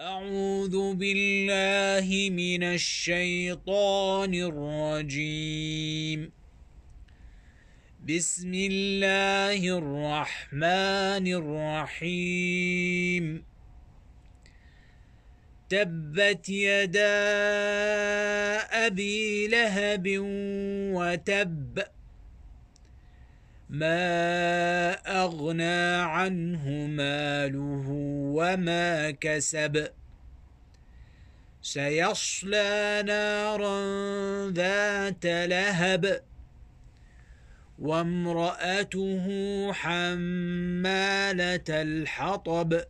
أعوذ بالله من الشيطان الرجيم. بسم الله الرحمن الرحيم. تبت يدا أبي لهب وتب ما أغنى عنه ماله وما كسب. سيصلى نارا ذات لهب. وامرأته حمالة الحطب.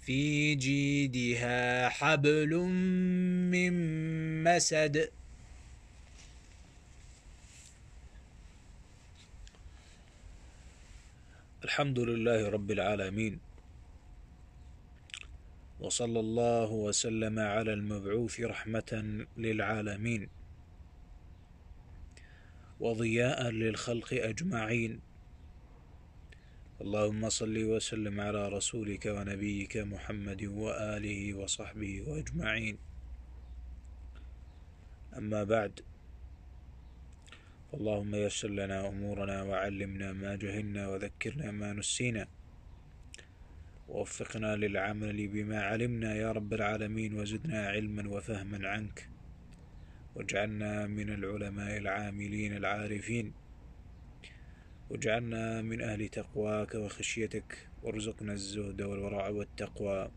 في جيدها حبل من مسد. الحمد لله رب العالمين. وصلى الله وسلم على المبعوث رحمة للعالمين. وضياء للخلق أجمعين. اللهم صل وسلم على رسولك ونبيك محمد وآله وصحبه وأجمعين. أما بعد اللهم يسر لنا أمورنا وعلمنا ما جهلنا وذكرنا ما نسينا. ووفقنا للعمل بما علمنا يا رب العالمين وزدنا علما وفهما عنك. واجعلنا من العلماء العاملين العارفين. واجعلنا من أهل تقواك وخشيتك. وارزقنا الزهد والورع والتقوى.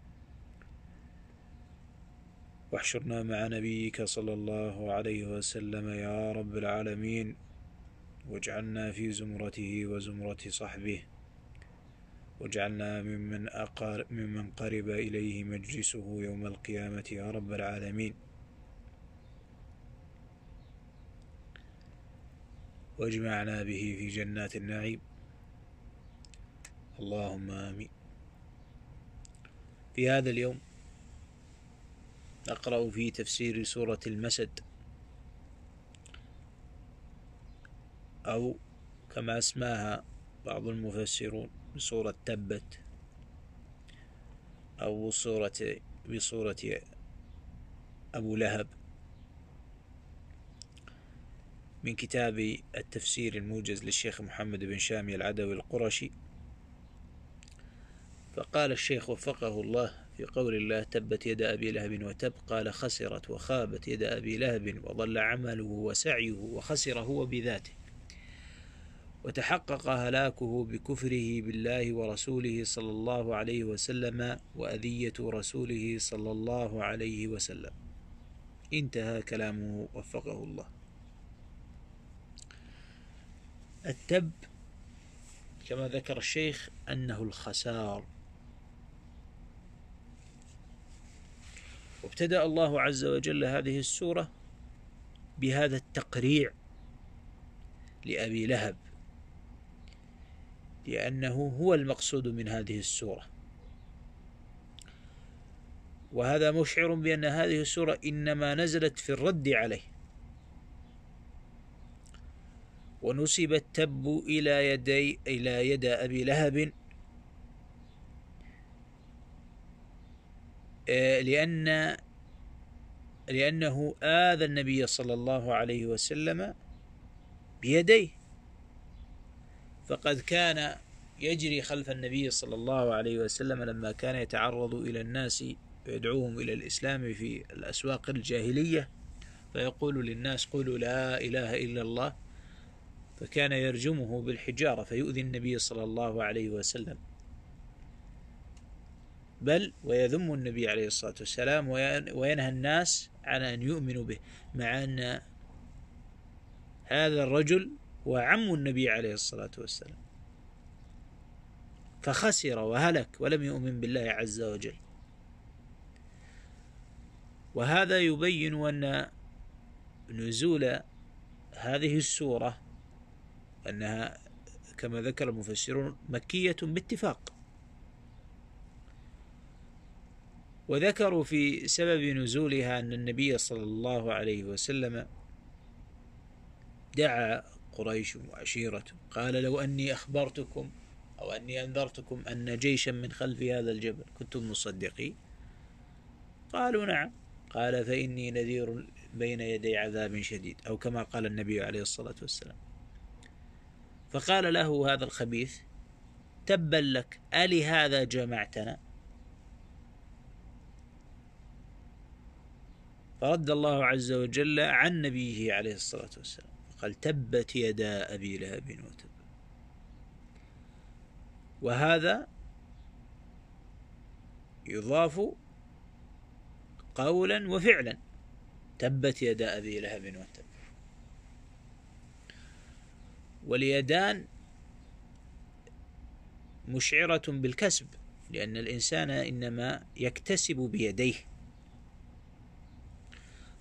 واحشرنا مع نبيك صلى الله عليه وسلم يا رب العالمين. واجعلنا في زمرته وزمرة صحبه واجعلنا ممن, أقار ممن قرب إليه مجلسه يوم القيامة يا رب العالمين. واجمعنا به في جنات النعيم. اللهم آمين. في هذا اليوم نقرأ في تفسير سورة المسد. أو كما أسماها بعض المفسرون بصورة تبت أو صورة بصورة أبو لهب من كتاب التفسير الموجز للشيخ محمد بن شامي العدوي القرشي. فقال الشيخ وفقه الله في قول الله تبت يد أبي لهب وتب قال خسرت وخابت يد أبي لهب وضل عمله وسعيه وخسر هو بذاته. وتحقق هلاكه بكفره بالله ورسوله صلى الله عليه وسلم وأذية رسوله صلى الله عليه وسلم. انتهى كلامه وفقه الله. التب كما ذكر الشيخ أنه الخسار. وابتدأ الله عز وجل هذه السورة بهذا التقريع لأبي لهب. لأنه هو المقصود من هذه السورة. وهذا مشعر بأن هذه السورة إنما نزلت في الرد عليه. ونسب التب إلى يدي إلى يد أبي لهب آه، لأن لأنه آذى النبي صلى الله عليه وسلم بيديه. فقد كان يجري خلف النبي صلى الله عليه وسلم لما كان يتعرض إلى الناس ويدعوهم إلى الإسلام في الأسواق الجاهلية فيقول للناس قولوا لا إله إلا الله فكان يرجمه بالحجارة فيؤذي النبي صلى الله عليه وسلم. بل ويذم النبي عليه الصلاة والسلام وينهى الناس عن أن يؤمنوا به مع أن هذا الرجل وعم النبي عليه الصلاة والسلام. فخسر وهلك ولم يؤمن بالله عز وجل. وهذا يبين أن نزول هذه السورة أنها كما ذكر المفسرون مكية باتفاق. وذكروا في سبب نزولها أن النبي صلى الله عليه وسلم دعا قريش وعشيرته قال لو أني أخبرتكم أو أني أنذرتكم أن جيشا من خلف هذا الجبل كنتم مصدقين؟ قالوا نعم. قال فإني نذير بين يدي عذاب شديد أو كما قال النبي عليه الصلاة والسلام. فقال له هذا الخبيث تبا لك ألي هذا جمعتنا؟ فرد الله عز وجل عن نبيه عليه الصلاة والسلام. قال تبت يدا أبي لهب وتب. وهذا يضاف قولا وفعلا. تبت يدا أبي لهب وتب. واليدان مشعرة بالكسب لأن الإنسان إنما يكتسب بيديه.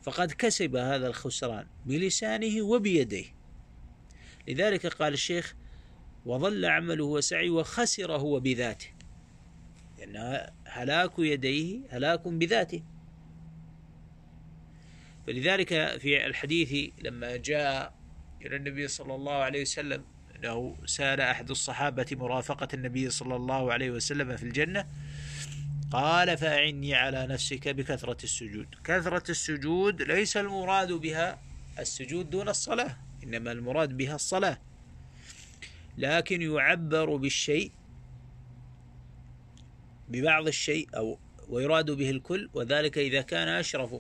فقد كسب هذا الخسران بلسانه وبيديه. لذلك قال الشيخ وظل عمله وسعي وخسر هو بذاته. لأن هلاك يديه هلاك بذاته. فلذلك في الحديث لما جاء إلى النبي صلى الله عليه وسلم أنه سأل أحد الصحابة مرافقة النبي صلى الله عليه وسلم في الجنة قال فأعني على نفسك بكثرة السجود. كثرة السجود ليس المراد بها السجود دون الصلاة إنما المراد بها الصلاة. لكن يعبر بالشيء ببعض الشيء أو ويراد به الكل وذلك إذا كان أشرف.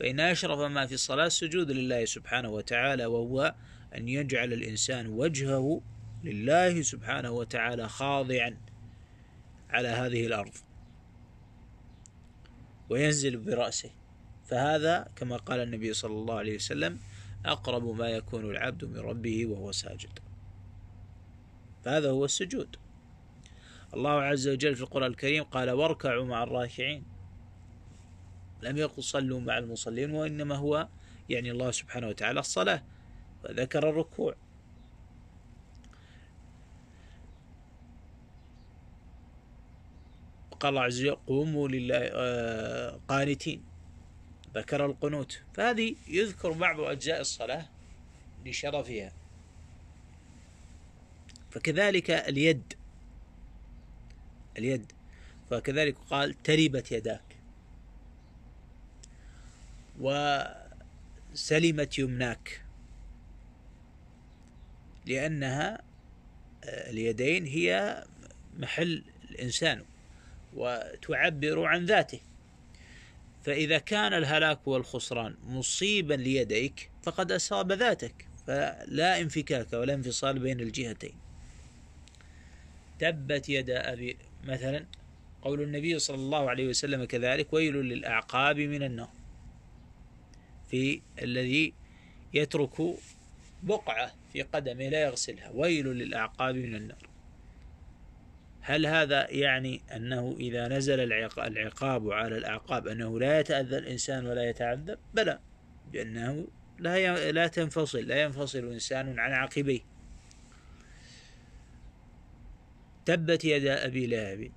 فإن أشرف ما في الصلاة السجود لله سبحانه وتعالى وهو أن يجعل الإنسان وجهه لله سبحانه وتعالى خاضعا على هذه الأرض. وينزل برأسه. فهذا كما قال النبي صلى الله عليه وسلم أقرب ما يكون العبد من ربه وهو ساجد. فهذا هو السجود. الله عز وجل في القرآن الكريم قال واركعوا مع الراكعين. لم يقل صلوا مع المصلين وإنما هو يعني الله سبحانه وتعالى الصلاة. وذكر الركوع. قال الله عز وجل قوموا لله آه، قانتين. ذكر القنوت. فهذه يذكر بعض أجزاء الصلاة لشرفها. فكذلك اليد. اليد. فكذلك قال تربت يداك. وسلمت يمناك. لأنها آه، اليدين هي محل الإنسان. وتعبر عن ذاته. فإذا كان الهلاك والخسران مصيبا ليديك فقد أصاب ذاتك فلا انفكاك ولا انفصال بين الجهتين. تبت يد أبي مثلا قول النبي صلى الله عليه وسلم كذلك ويل للأعقاب من النار. في الذي يترك بقعة في قدمه لا يغسلها. ويل للأعقاب من النار. هل هذا يعني أنه إذا نزل العقاب على الأعقاب أنه لا يتأذى الإنسان ولا يتعذب؟ بلى بأنه لا لا تنفصل لا ينفصل إنسان عن عقبيه. تبت يد أبي لهب.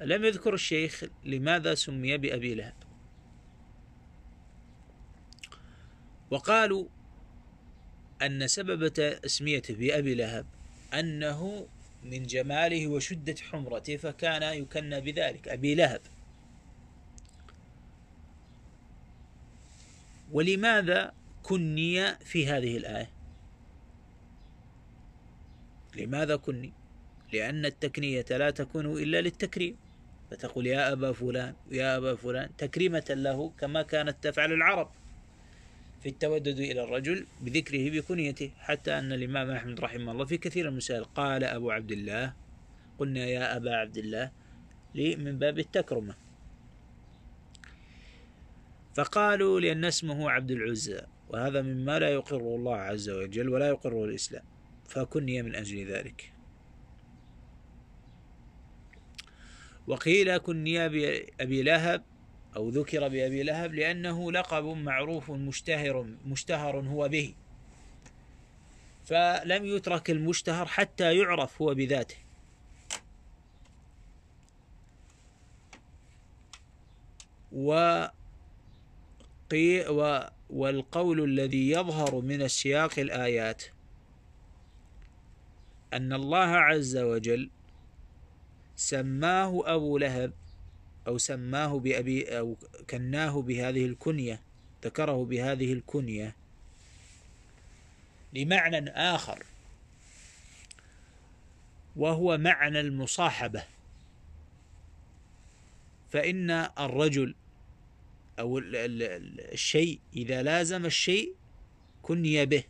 لم يذكر الشيخ لماذا سمي بأبي لهب؟ وقالوا أن سبب تسميته بأبي لهب أنه من جماله وشدة حمرته فكان يكنى بذلك أبي لهب. ولماذا كني في هذه الآية؟ لماذا كني؟ لأن التكنية لا تكون إلا للتكريم. فتقول يا أبا فلان يا أبا فلان تكريمة له كما كانت تفعل العرب. في التودد إلى الرجل بذكره بكنيته حتى أن الإمام أحمد رحمه الله في كثير من المسائل قال أبو عبد الله. قلنا يا أبا عبد الله. لي من باب التكرمة. فقالوا لأن اسمه عبد العزى وهذا مما لا يقره الله عز وجل ولا يقره الإسلام فكني من أجل ذلك. وقيل كني بأبي لهب أو ذكر بأبي لهب لأنه لقب معروف مشتهر مشتهر هو به. فلم يترك المشتهر حتى يعرف هو بذاته. و والقول الذي يظهر من سياق الآيات أن الله عز وجل سماه أبو لهب أو سماه بأبي أو كناه بهذه الكنية ذكره بهذه الكنية. لمعنى آخر. وهو معنى المصاحبة. فإن الرجل أو الشيء إذا لازم الشيء كني به.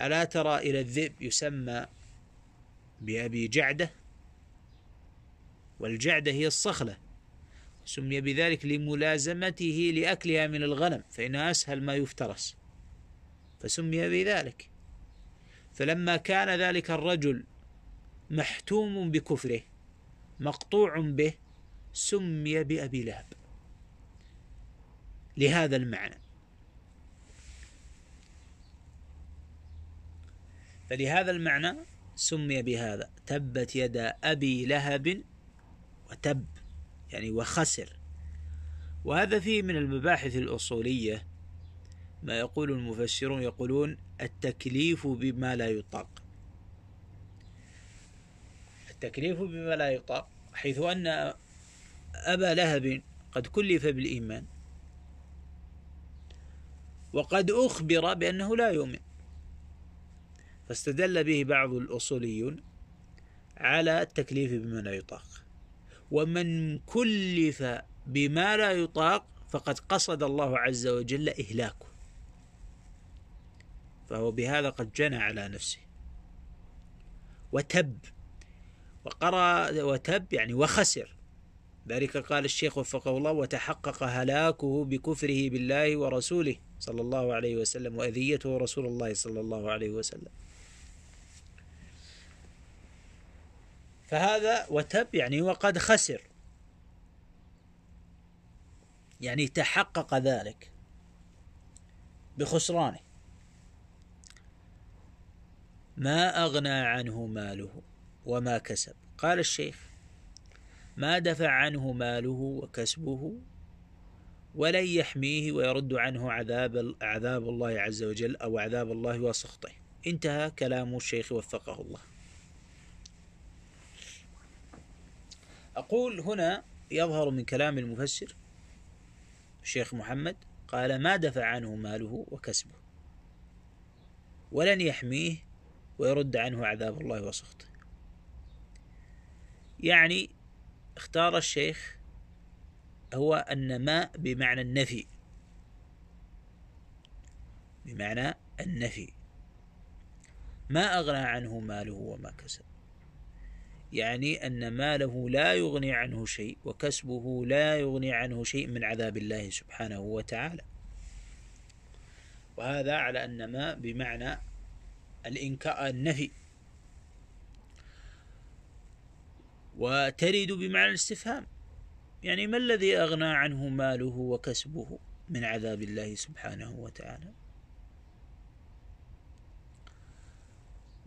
ألا ترى إلى الذئب يسمى بأبي جعدة؟ والجعدة هي الصخلة. سمي بذلك لملازمته لأكلها من الغنم فإنها أسهل ما يفترس. فسمي بذلك. فلما كان ذلك الرجل محتوم بكفره مقطوع به سمي بأبي لهب. لهذا المعنى. فلهذا المعنى سمي بهذا. تبت يدا أبي لهب وتب يعني وخسر. وهذا فيه من المباحث الأصولية ما يقول المفسرون يقولون التكليف بما لا يطاق. التكليف بما لا يطاق حيث أن أبا لهب قد كلف بالإيمان وقد أخبر بأنه لا يؤمن. فاستدل به بعض الأصوليون على التكليف بما لا يطاق. ومن كلف بما لا يطاق فقد قصد الله عز وجل إهلاكه. فهو بهذا قد جنى على نفسه. وتب. وقرأ وتب يعني وخسر. ذلك قال الشيخ وفقه الله وتحقق هلاكه بكفره بالله ورسوله صلى الله عليه وسلم وأذيته رسول الله صلى الله عليه وسلم. فهذا وتب يعني وقد خسر. يعني تحقق ذلك بخسرانه. ما أغنى عنه ماله وما كسب. قال الشيخ ما دفع عنه ماله وكسبه ولن يحميه ويرد عنه عذاب عذاب الله عز وجل أو عذاب الله وسخطه. انتهى كلام الشيخ وفقه الله. أقول هنا يظهر من كلام المفسر الشيخ محمد قال ما دفع عنه ماله وكسبه ولن يحميه ويرد عنه عذاب الله وسخطه. يعني اختار الشيخ هو أن ما بمعنى النفي بمعنى النفي. ما أغنى عنه ماله وما كسب. يعني أن ماله لا يغني عنه شيء وكسبه لا يغني عنه شيء من عذاب الله سبحانه وتعالى. وهذا على أن ما بمعنى الإنكاء النفي. وترد بمعنى الاستفهام. يعني ما الذي أغنى عنه ماله وكسبه من عذاب الله سبحانه وتعالى؟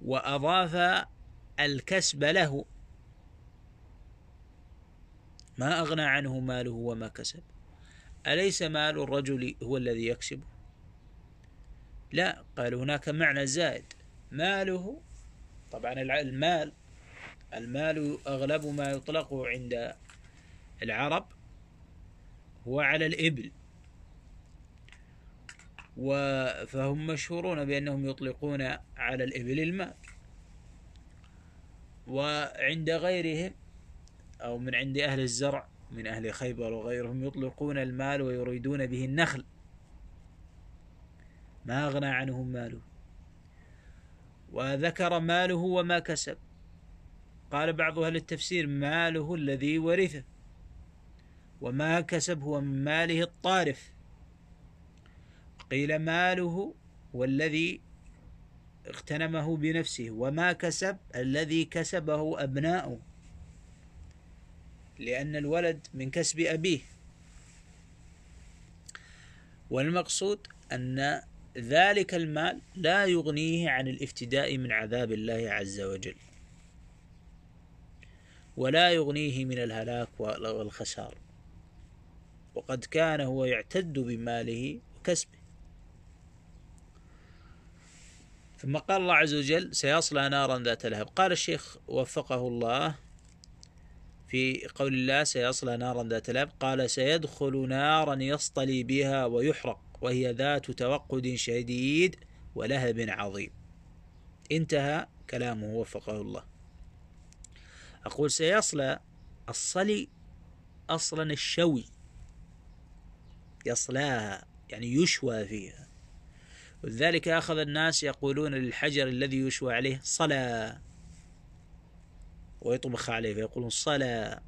وأضاف الكسب له. ما أغنى عنه ماله وما كسب. أليس مال الرجل هو الذي يكسبه لا قال هناك معنى زائد. ماله طبعا المال المال أغلب ما يطلق عند العرب هو على الإبل. فهم مشهورون بأنهم يطلقون على الإبل المال. وعند غيرهم أو من عند أهل الزرع من أهل خيبر وغيرهم يطلقون المال ويريدون به النخل. ما أغنى عنهم ماله. وذكر ماله وما كسب. قال بعض أهل التفسير ماله الذي ورثه وما كسب هو من ماله الطارف. قيل ماله والذي اغتنمه بنفسه وما كسب الذي كسبه أبناؤه. لأن الولد من كسب أبيه. والمقصود أن ذلك المال لا يغنيه عن الافتداء من عذاب الله عز وجل. ولا يغنيه من الهلاك والخسار. وقد كان هو يعتد بماله وكسبه. ثم قال الله عز وجل سيصلى نارا ذات لهب. قال الشيخ وفقه الله في قول الله سيصلى نارا ذات لهب. قال سيدخل نارا يصطلي بها ويحرق وهي ذات توقد شديد ولهب عظيم. انتهى كلامه وفقه الله. أقول سيصلى الصلي أصلا الشوي يصلاها يعني يشوى فيها. ولذلك أخذ الناس يقولون للحجر الذي يشوى عليه صلى ويطبخ عليه فيقولون صلى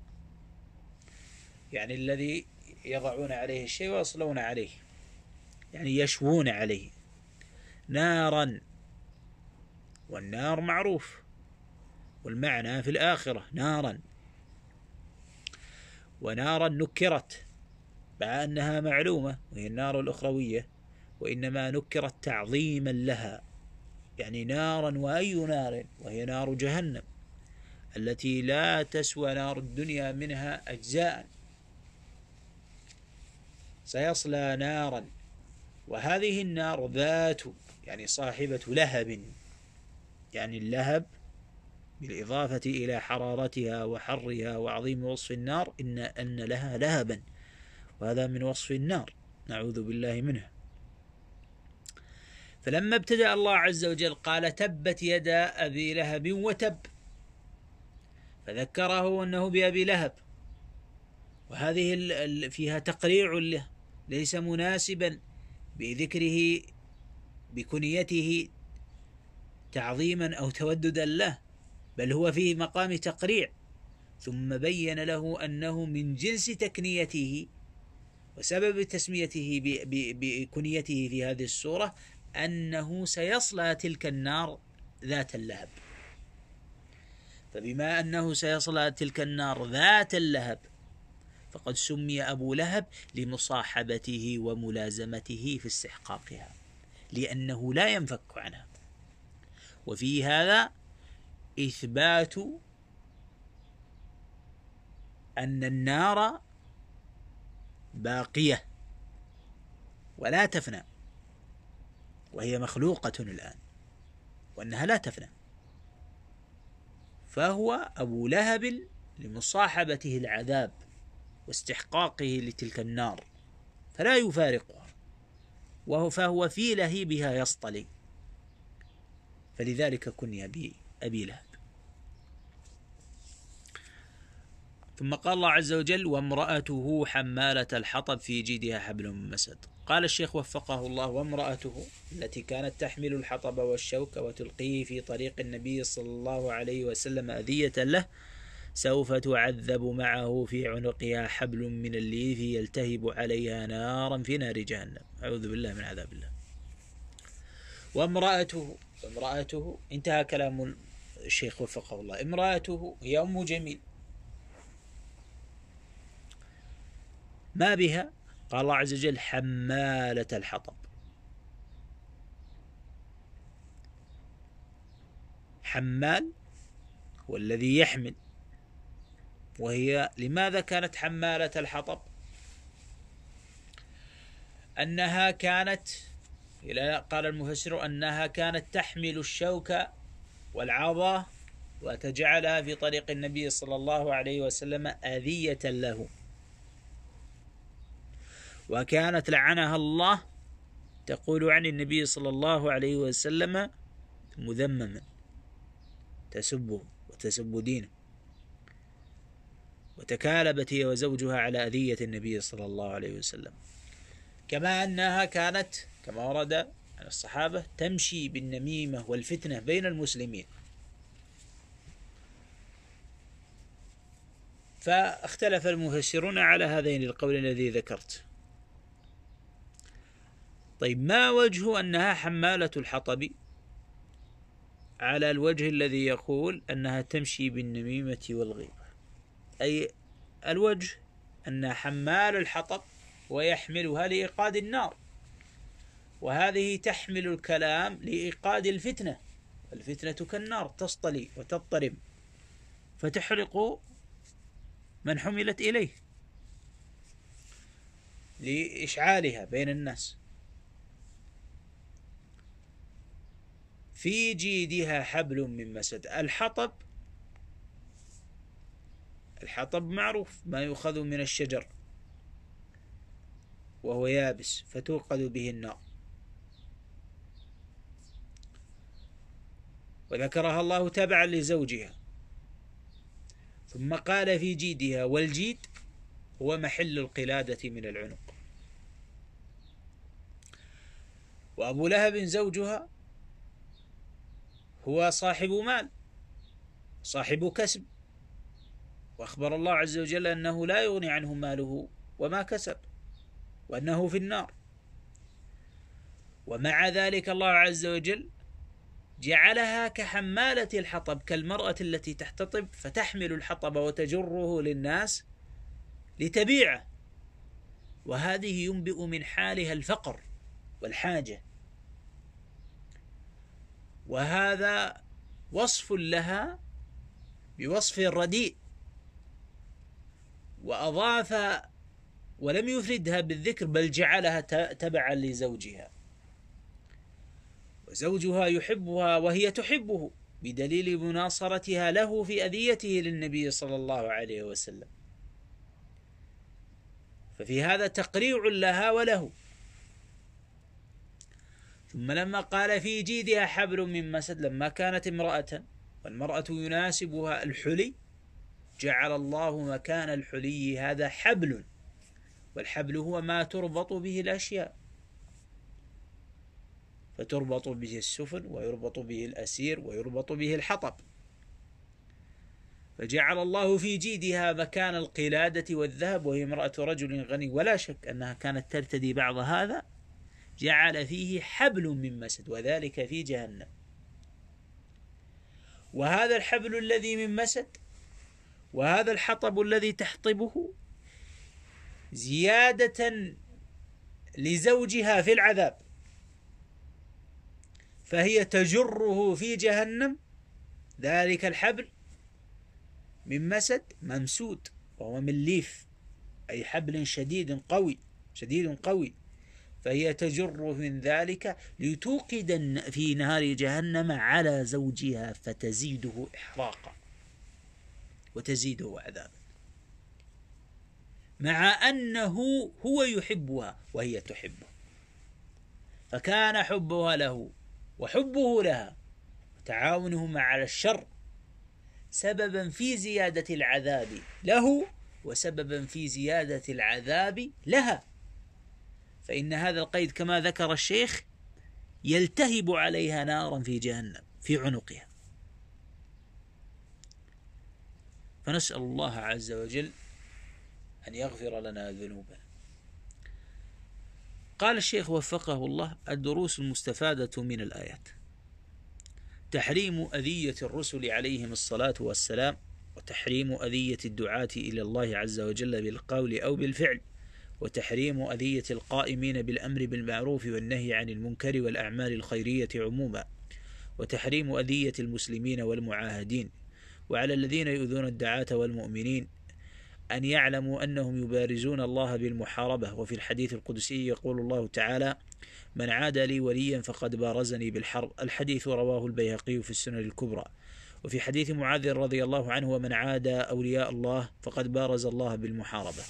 يعني الذي يضعون عليه الشيء ويصلون عليه. يعني يشوون عليه. نارا. والنار معروف. والمعنى في الآخرة نارا. ونارا نكرت. مع أنها معلومة وهي النار الأخروية. وإنما نكرت تعظيما لها يعني نارا وأي نار وهي نار جهنم التي لا تسوى نار الدنيا منها أجزاء. سيصلى نارا وهذه النار ذات يعني صاحبة لهب يعني اللهب بالإضافة إلى حرارتها وحرها وعظيم وصف النار إن أن لها لهبا وهذا من وصف النار نعوذ بالله منها فلما ابتدأ الله عز وجل قال تبت يدا أبي لهب وتب. فذكره أنه بأبي لهب. وهذه فيها تقريع له ليس مناسبا بذكره بكنيته تعظيما أو توددا له بل هو في مقام تقريع. ثم بين له أنه من جنس تكنيته وسبب تسميته بكنيته في هذه السورة أنه سيصلى تلك النار ذات اللهب. فبما أنه سيصلى تلك النار ذات اللهب فقد سمي أبو لهب لمصاحبته وملازمته في استحقاقها لأنه لا ينفك عنها. وفي هذا إثبات أن النار باقية ولا تفنى. وهي مخلوقة الآن وأنها لا تفنى. فهو أبو لهب لمصاحبته العذاب واستحقاقه لتلك النار فلا يفارقها وهو فهو في لهيبها يصطلي. فلذلك كني بأبي لهب. ثم قال الله عز وجل وامرأته حمالة الحطب في جيدها حبل من مسد. قال الشيخ وفقه الله وامرأته التي كانت تحمل الحطب والشوك وتلقيه في طريق النبي صلى الله عليه وسلم أذية له سوف تعذب معه في عنقها حبل من الليف يلتهب عليها نارا في نار جهنم. أعوذ بالله من عذاب الله. وامرأته امرأته انتهى كلام الشيخ وفقه الله. امرأته هي أم جميل. ما بها؟ قال الله عز وجل حمالة الحطب. حمال هو الذي يحمل. وهي لماذا كانت حمالة الحطب؟ أنها كانت قال المفسر أنها كانت تحمل الشوك والعظى وتجعلها في طريق النبي صلى الله عليه وسلم أذية له. وكانت لعنها الله تقول عن النبي صلى الله عليه وسلم مذمما تسبه وتسب دينه. وتكالبت هي وزوجها على أذية النبي صلى الله عليه وسلم. كما أنها كانت كما ورد عن الصحابة تمشي بالنميمة والفتنة بين المسلمين. فاختلف المفسرون على هذين القول الذي ذكرت. طيب ما وجه أنها حمالة الحطب؟ على الوجه الذي يقول أنها تمشي بالنميمة والغيبة أي الوجه أن حمال الحطب ويحملها لإيقاد النار. وهذه تحمل الكلام لإيقاد الفتنة. الفتنة كالنار تصطلي وتضطرب. فتحرق من حملت إليه. لإشعالها بين الناس. في جيدها حبل من مسد. الحطب الحطب معروف ما يؤخذ من الشجر وهو يابس فتوقد به النار. وذكرها الله تبعا لزوجها. ثم قال في جيدها والجيد هو محل القلادة من العنق. وأبو لهب زوجها هو صاحب مال صاحب كسب. وأخبر الله عز وجل أنه لا يغني عنه ماله وما كسب وأنه في النار. ومع ذلك الله عز وجل جعلها كحمالة الحطب كالمرأة التي تحتطب فتحمل الحطب وتجره للناس لتبيعه. وهذه ينبئ من حالها الفقر والحاجة. وهذا وصف لها بوصف رديء. وأضاف ولم يفردها بالذكر بل جعلها تبعا لزوجها. وزوجها يحبها وهي تحبه بدليل مناصرتها له في أذيته للنبي صلى الله عليه وسلم. ففي هذا تقريع لها وله. ثم لما قال في جيدها حبل من مسد لما كانت امرأة والمرأة يناسبها الحلي جعل الله مكان الحلي هذا حبل والحبل هو ما تربط به الأشياء. فتربط به السفن ويربط به الأسير ويربط به الحطب. فجعل الله في جيدها مكان القلادة والذهب وهي امرأة رجل غني. ولا شك أنها كانت ترتدي بعض هذا جعل فيه حبل من مسد وذلك في جهنم. وهذا الحبل الذي من مسد وهذا الحطب الذي تحطبه زيادة لزوجها في العذاب. فهي تجره في جهنم. ذلك الحبل من مسد ممسود وهو من ليف أي حبل شديد قوي شديد قوي. فهي تجر من ذلك لتوقد في نار جهنم على زوجها فتزيده إحراقا وتزيده عذابا. مع أنه هو يحبها وهي تحبه. فكان حبها له وحبه لها وتعاونهما على الشر سببا في زيادة العذاب له وسببا في زيادة العذاب لها. فإن هذا القيد كما ذكر الشيخ يلتهب عليها نارا في جهنم في عنقها. فنسأل الله عز وجل أن يغفر لنا ذنوبنا. قال الشيخ وفقه الله الدروس المستفادة من الآيات. تحريم أذية الرسل عليهم الصلاة والسلام وتحريم أذية الدعاة إلى الله عز وجل بالقول أو بالفعل. وتحريم أذية القائمين بالأمر بالمعروف والنهي عن المنكر والأعمال الخيرية عموما وتحريم أذية المسلمين والمعاهدين وعلى الذين يؤذون الدعاة والمؤمنين أن يعلموا أنهم يبارزون الله بالمحاربة. وفي الحديث القدسي يقول الله تعالى من عاد لي وليا فقد بارزني بالحرب الحديث رواه البيهقي في السنن الكبرى. وفي حديث معاذ رضي الله عنه ومن عاد أولياء الله فقد بارز الله بالمحاربة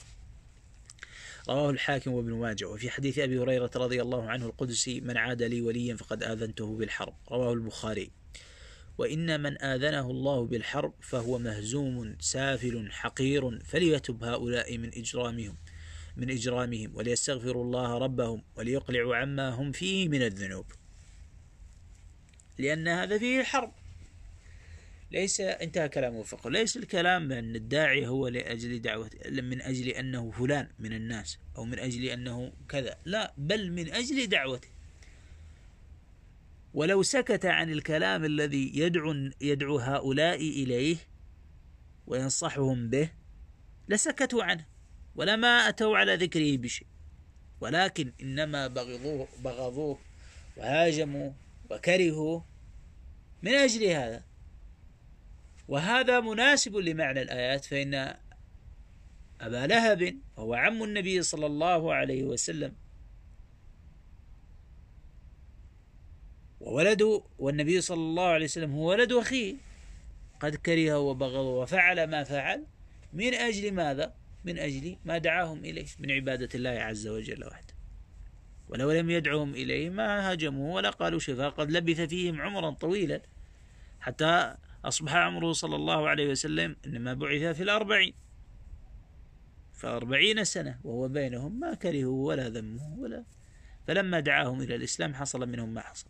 رواه الحاكم وابن ماجه وفي حديث أبي هريرة رضي الله عنه القدسي من عاد لي وليا فقد آذنته بالحرب. رواه البخاري. وإن من آذنه الله بالحرب فهو مهزوم سافل حقير فليتب هؤلاء من إجرامهم من إجرامهم وليستغفروا الله ربهم وليقلعوا عما هم فيه من الذنوب. لأن هذا فيه حرب. ليس انتهى كلامه فقط ليس الكلام أن الداعي هو لأجل دعوة من أجل أنه فلان من الناس أو من أجل أنه كذا لا بل من أجل دعوته. ولو سكت عن الكلام الذي يدعو يدعو هؤلاء إليه وينصحهم به لسكتوا عنه ولما أتوا على ذكره بشيء. ولكن إنما بغضوه بغضوه وهاجموا وكرهوا من أجل هذا. وهذا مناسب لمعنى الآيات فإن أبا لهب وهو عم النبي صلى الله عليه وسلم وولد والنبي صلى الله عليه وسلم هو ولد أخيه. قد كره وبغض وفعل ما فعل. من أجل ماذا؟ من أجل ما دعاهم إليه من عبادة الله عز وجل وحده. ولو لم يدعوهم إليه ما هاجموه ولا قالوا شفاء قد لبث فيهم عمرا طويلا. حتى أصبح عمره صلى الله عليه وسلم إنما بعث في الأربعين. فأربعين سنة وهو بينهم ما كرهوا ولا ذموا ولا. فلما دعاهم إلى الإسلام حصل منهم ما حصل.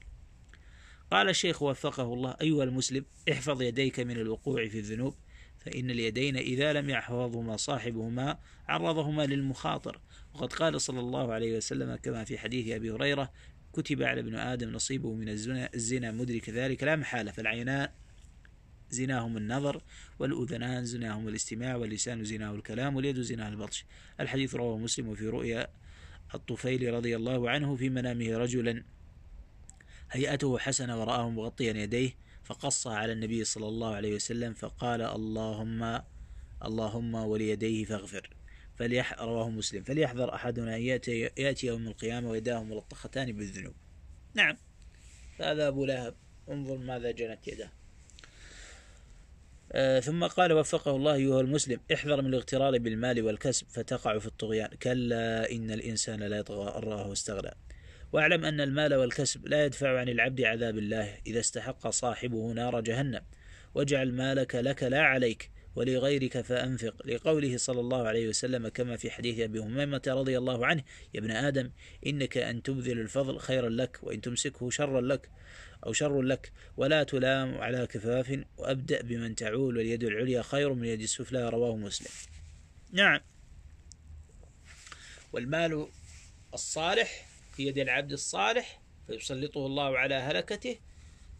قال الشيخ وفقه الله أيها المسلم احفظ يديك من الوقوع في الذنوب فإن اليدين إذا لم يحفظهما صاحبهما عرضهما للمخاطر. وقد قال صلى الله عليه وسلم كما في حديث أبي هريرة كتب على ابن آدم نصيبه من الزنا, الزنا مدرك ذلك لا محالة فالعينان زناهم النظر والأذنان زناهم الاستماع واللسان زناه الكلام واليد زناه البطش. الحديث رواه مسلم وفي رؤيا الطفيل رضي الله عنه في منامه رجلا. هيئته حسنة ورآه مغطيا يديه فقص على النبي صلى الله عليه وسلم فقال اللهم اللهم وليديه فاغفر. فليح رواه مسلم. فليحذر أحدنا أن يأتي, يأتي يوم القيامة ويداه ملطختان بالذنوب. نعم. هذا أبو لهب انظر ماذا جنت يده آه ثم قال وفقه الله أيها المسلم احذر من الاغترار بالمال والكسب فتقع في الطغيان. كلا إن الإنسان لا يطغى أن واستغنى. واعلم أن المال والكسب لا يدفع عن العبد عذاب الله. إذا استحق صاحبه نار جهنم واجعل مالك لك لا عليك ولغيرك فأنفق. لقوله صلى الله عليه وسلم كما في حديث أبي هميمة رضي الله عنه يا ابن آدم إنك أن تبذل الفضل خيرا لك وإن تمسكه شرا لك. أو شر لك. ولا تلام على كفاف. وأبدأ بمن تعول واليد العليا خير من اليد السفلى. رواه مسلم. نعم. والمال الصالح في يد العبد الصالح فيسلطه الله على هلكته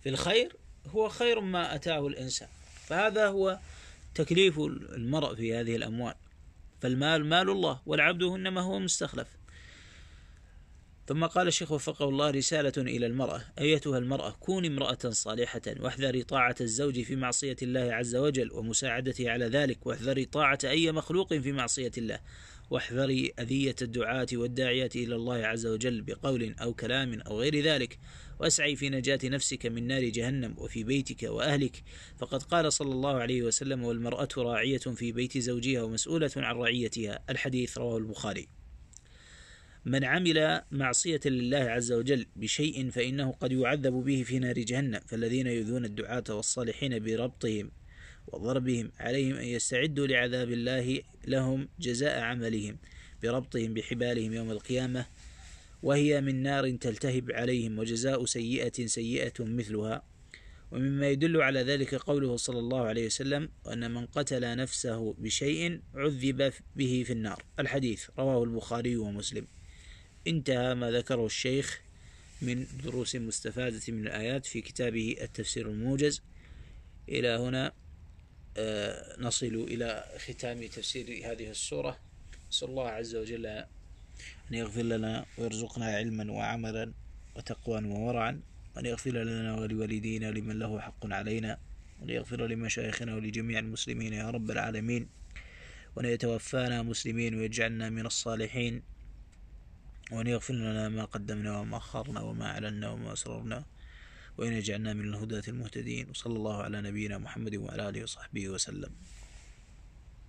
في الخير. هو خير ما أتاه الإنسان. فهذا هو تكليف المرء في هذه الأموال. فالمال مال الله. والعبد إنما هو مستخلف. ثم قال الشيخ وفقه الله رسالة إلى المرأة. أيتها المرأة كوني امرأة صالحة واحذري طاعة الزوج في معصية الله عز وجل ومساعدته على ذلك واحذري طاعة أي مخلوق في معصية الله واحذري أذية الدعاة والداعية إلى الله عز وجل بقول أو كلام أو غير ذلك وأسعي في نجاة نفسك من نار جهنم وفي بيتك وأهلك. فقد قال صلى الله عليه وسلم والمرأة راعية في بيت زوجها ومسؤولة عن رعيتها. الحديث رواه البخاري. من عمل معصية لله عز وجل بشيء فإنه قد يعذب به في نار جهنم فالذين يؤذون الدعاة والصالحين بربطهم وضربهم عليهم أن يستعدوا لعذاب الله لهم جزاء عملهم بربطهم بحبالهم يوم القيامة وهي من نار تلتهب عليهم وجزاء سيئة سيئة مثلها. ومما يدل على ذلك قوله صلى الله عليه وسلم أن من قتل نفسه بشيء عذب به في النار. الحديث رواه البخاري ومسلم. انتهى ما ذكره الشيخ من دروس مستفادة من الآيات في كتابه التفسير الموجز. إلى هنا آه، نصل إلى ختام تفسير هذه السورة. نسأل الله عز وجل أن يغفر لنا ويرزقنا علما وعملا وتقوى وورعا وأن يغفر لنا ولوالدينا لمن له حق علينا وأن يغفر لمشايخنا ولجميع المسلمين يا رب العالمين وأن يتوفانا مسلمين ويجعلنا من الصالحين. وأن يغفر لنا ما قدمنا وما أخرنا وما أعلنا وما أسررنا وإن يجعلنا من الهداة المهتدين وصلى الله على نبينا محمد وعلى آله وصحبه وسلم.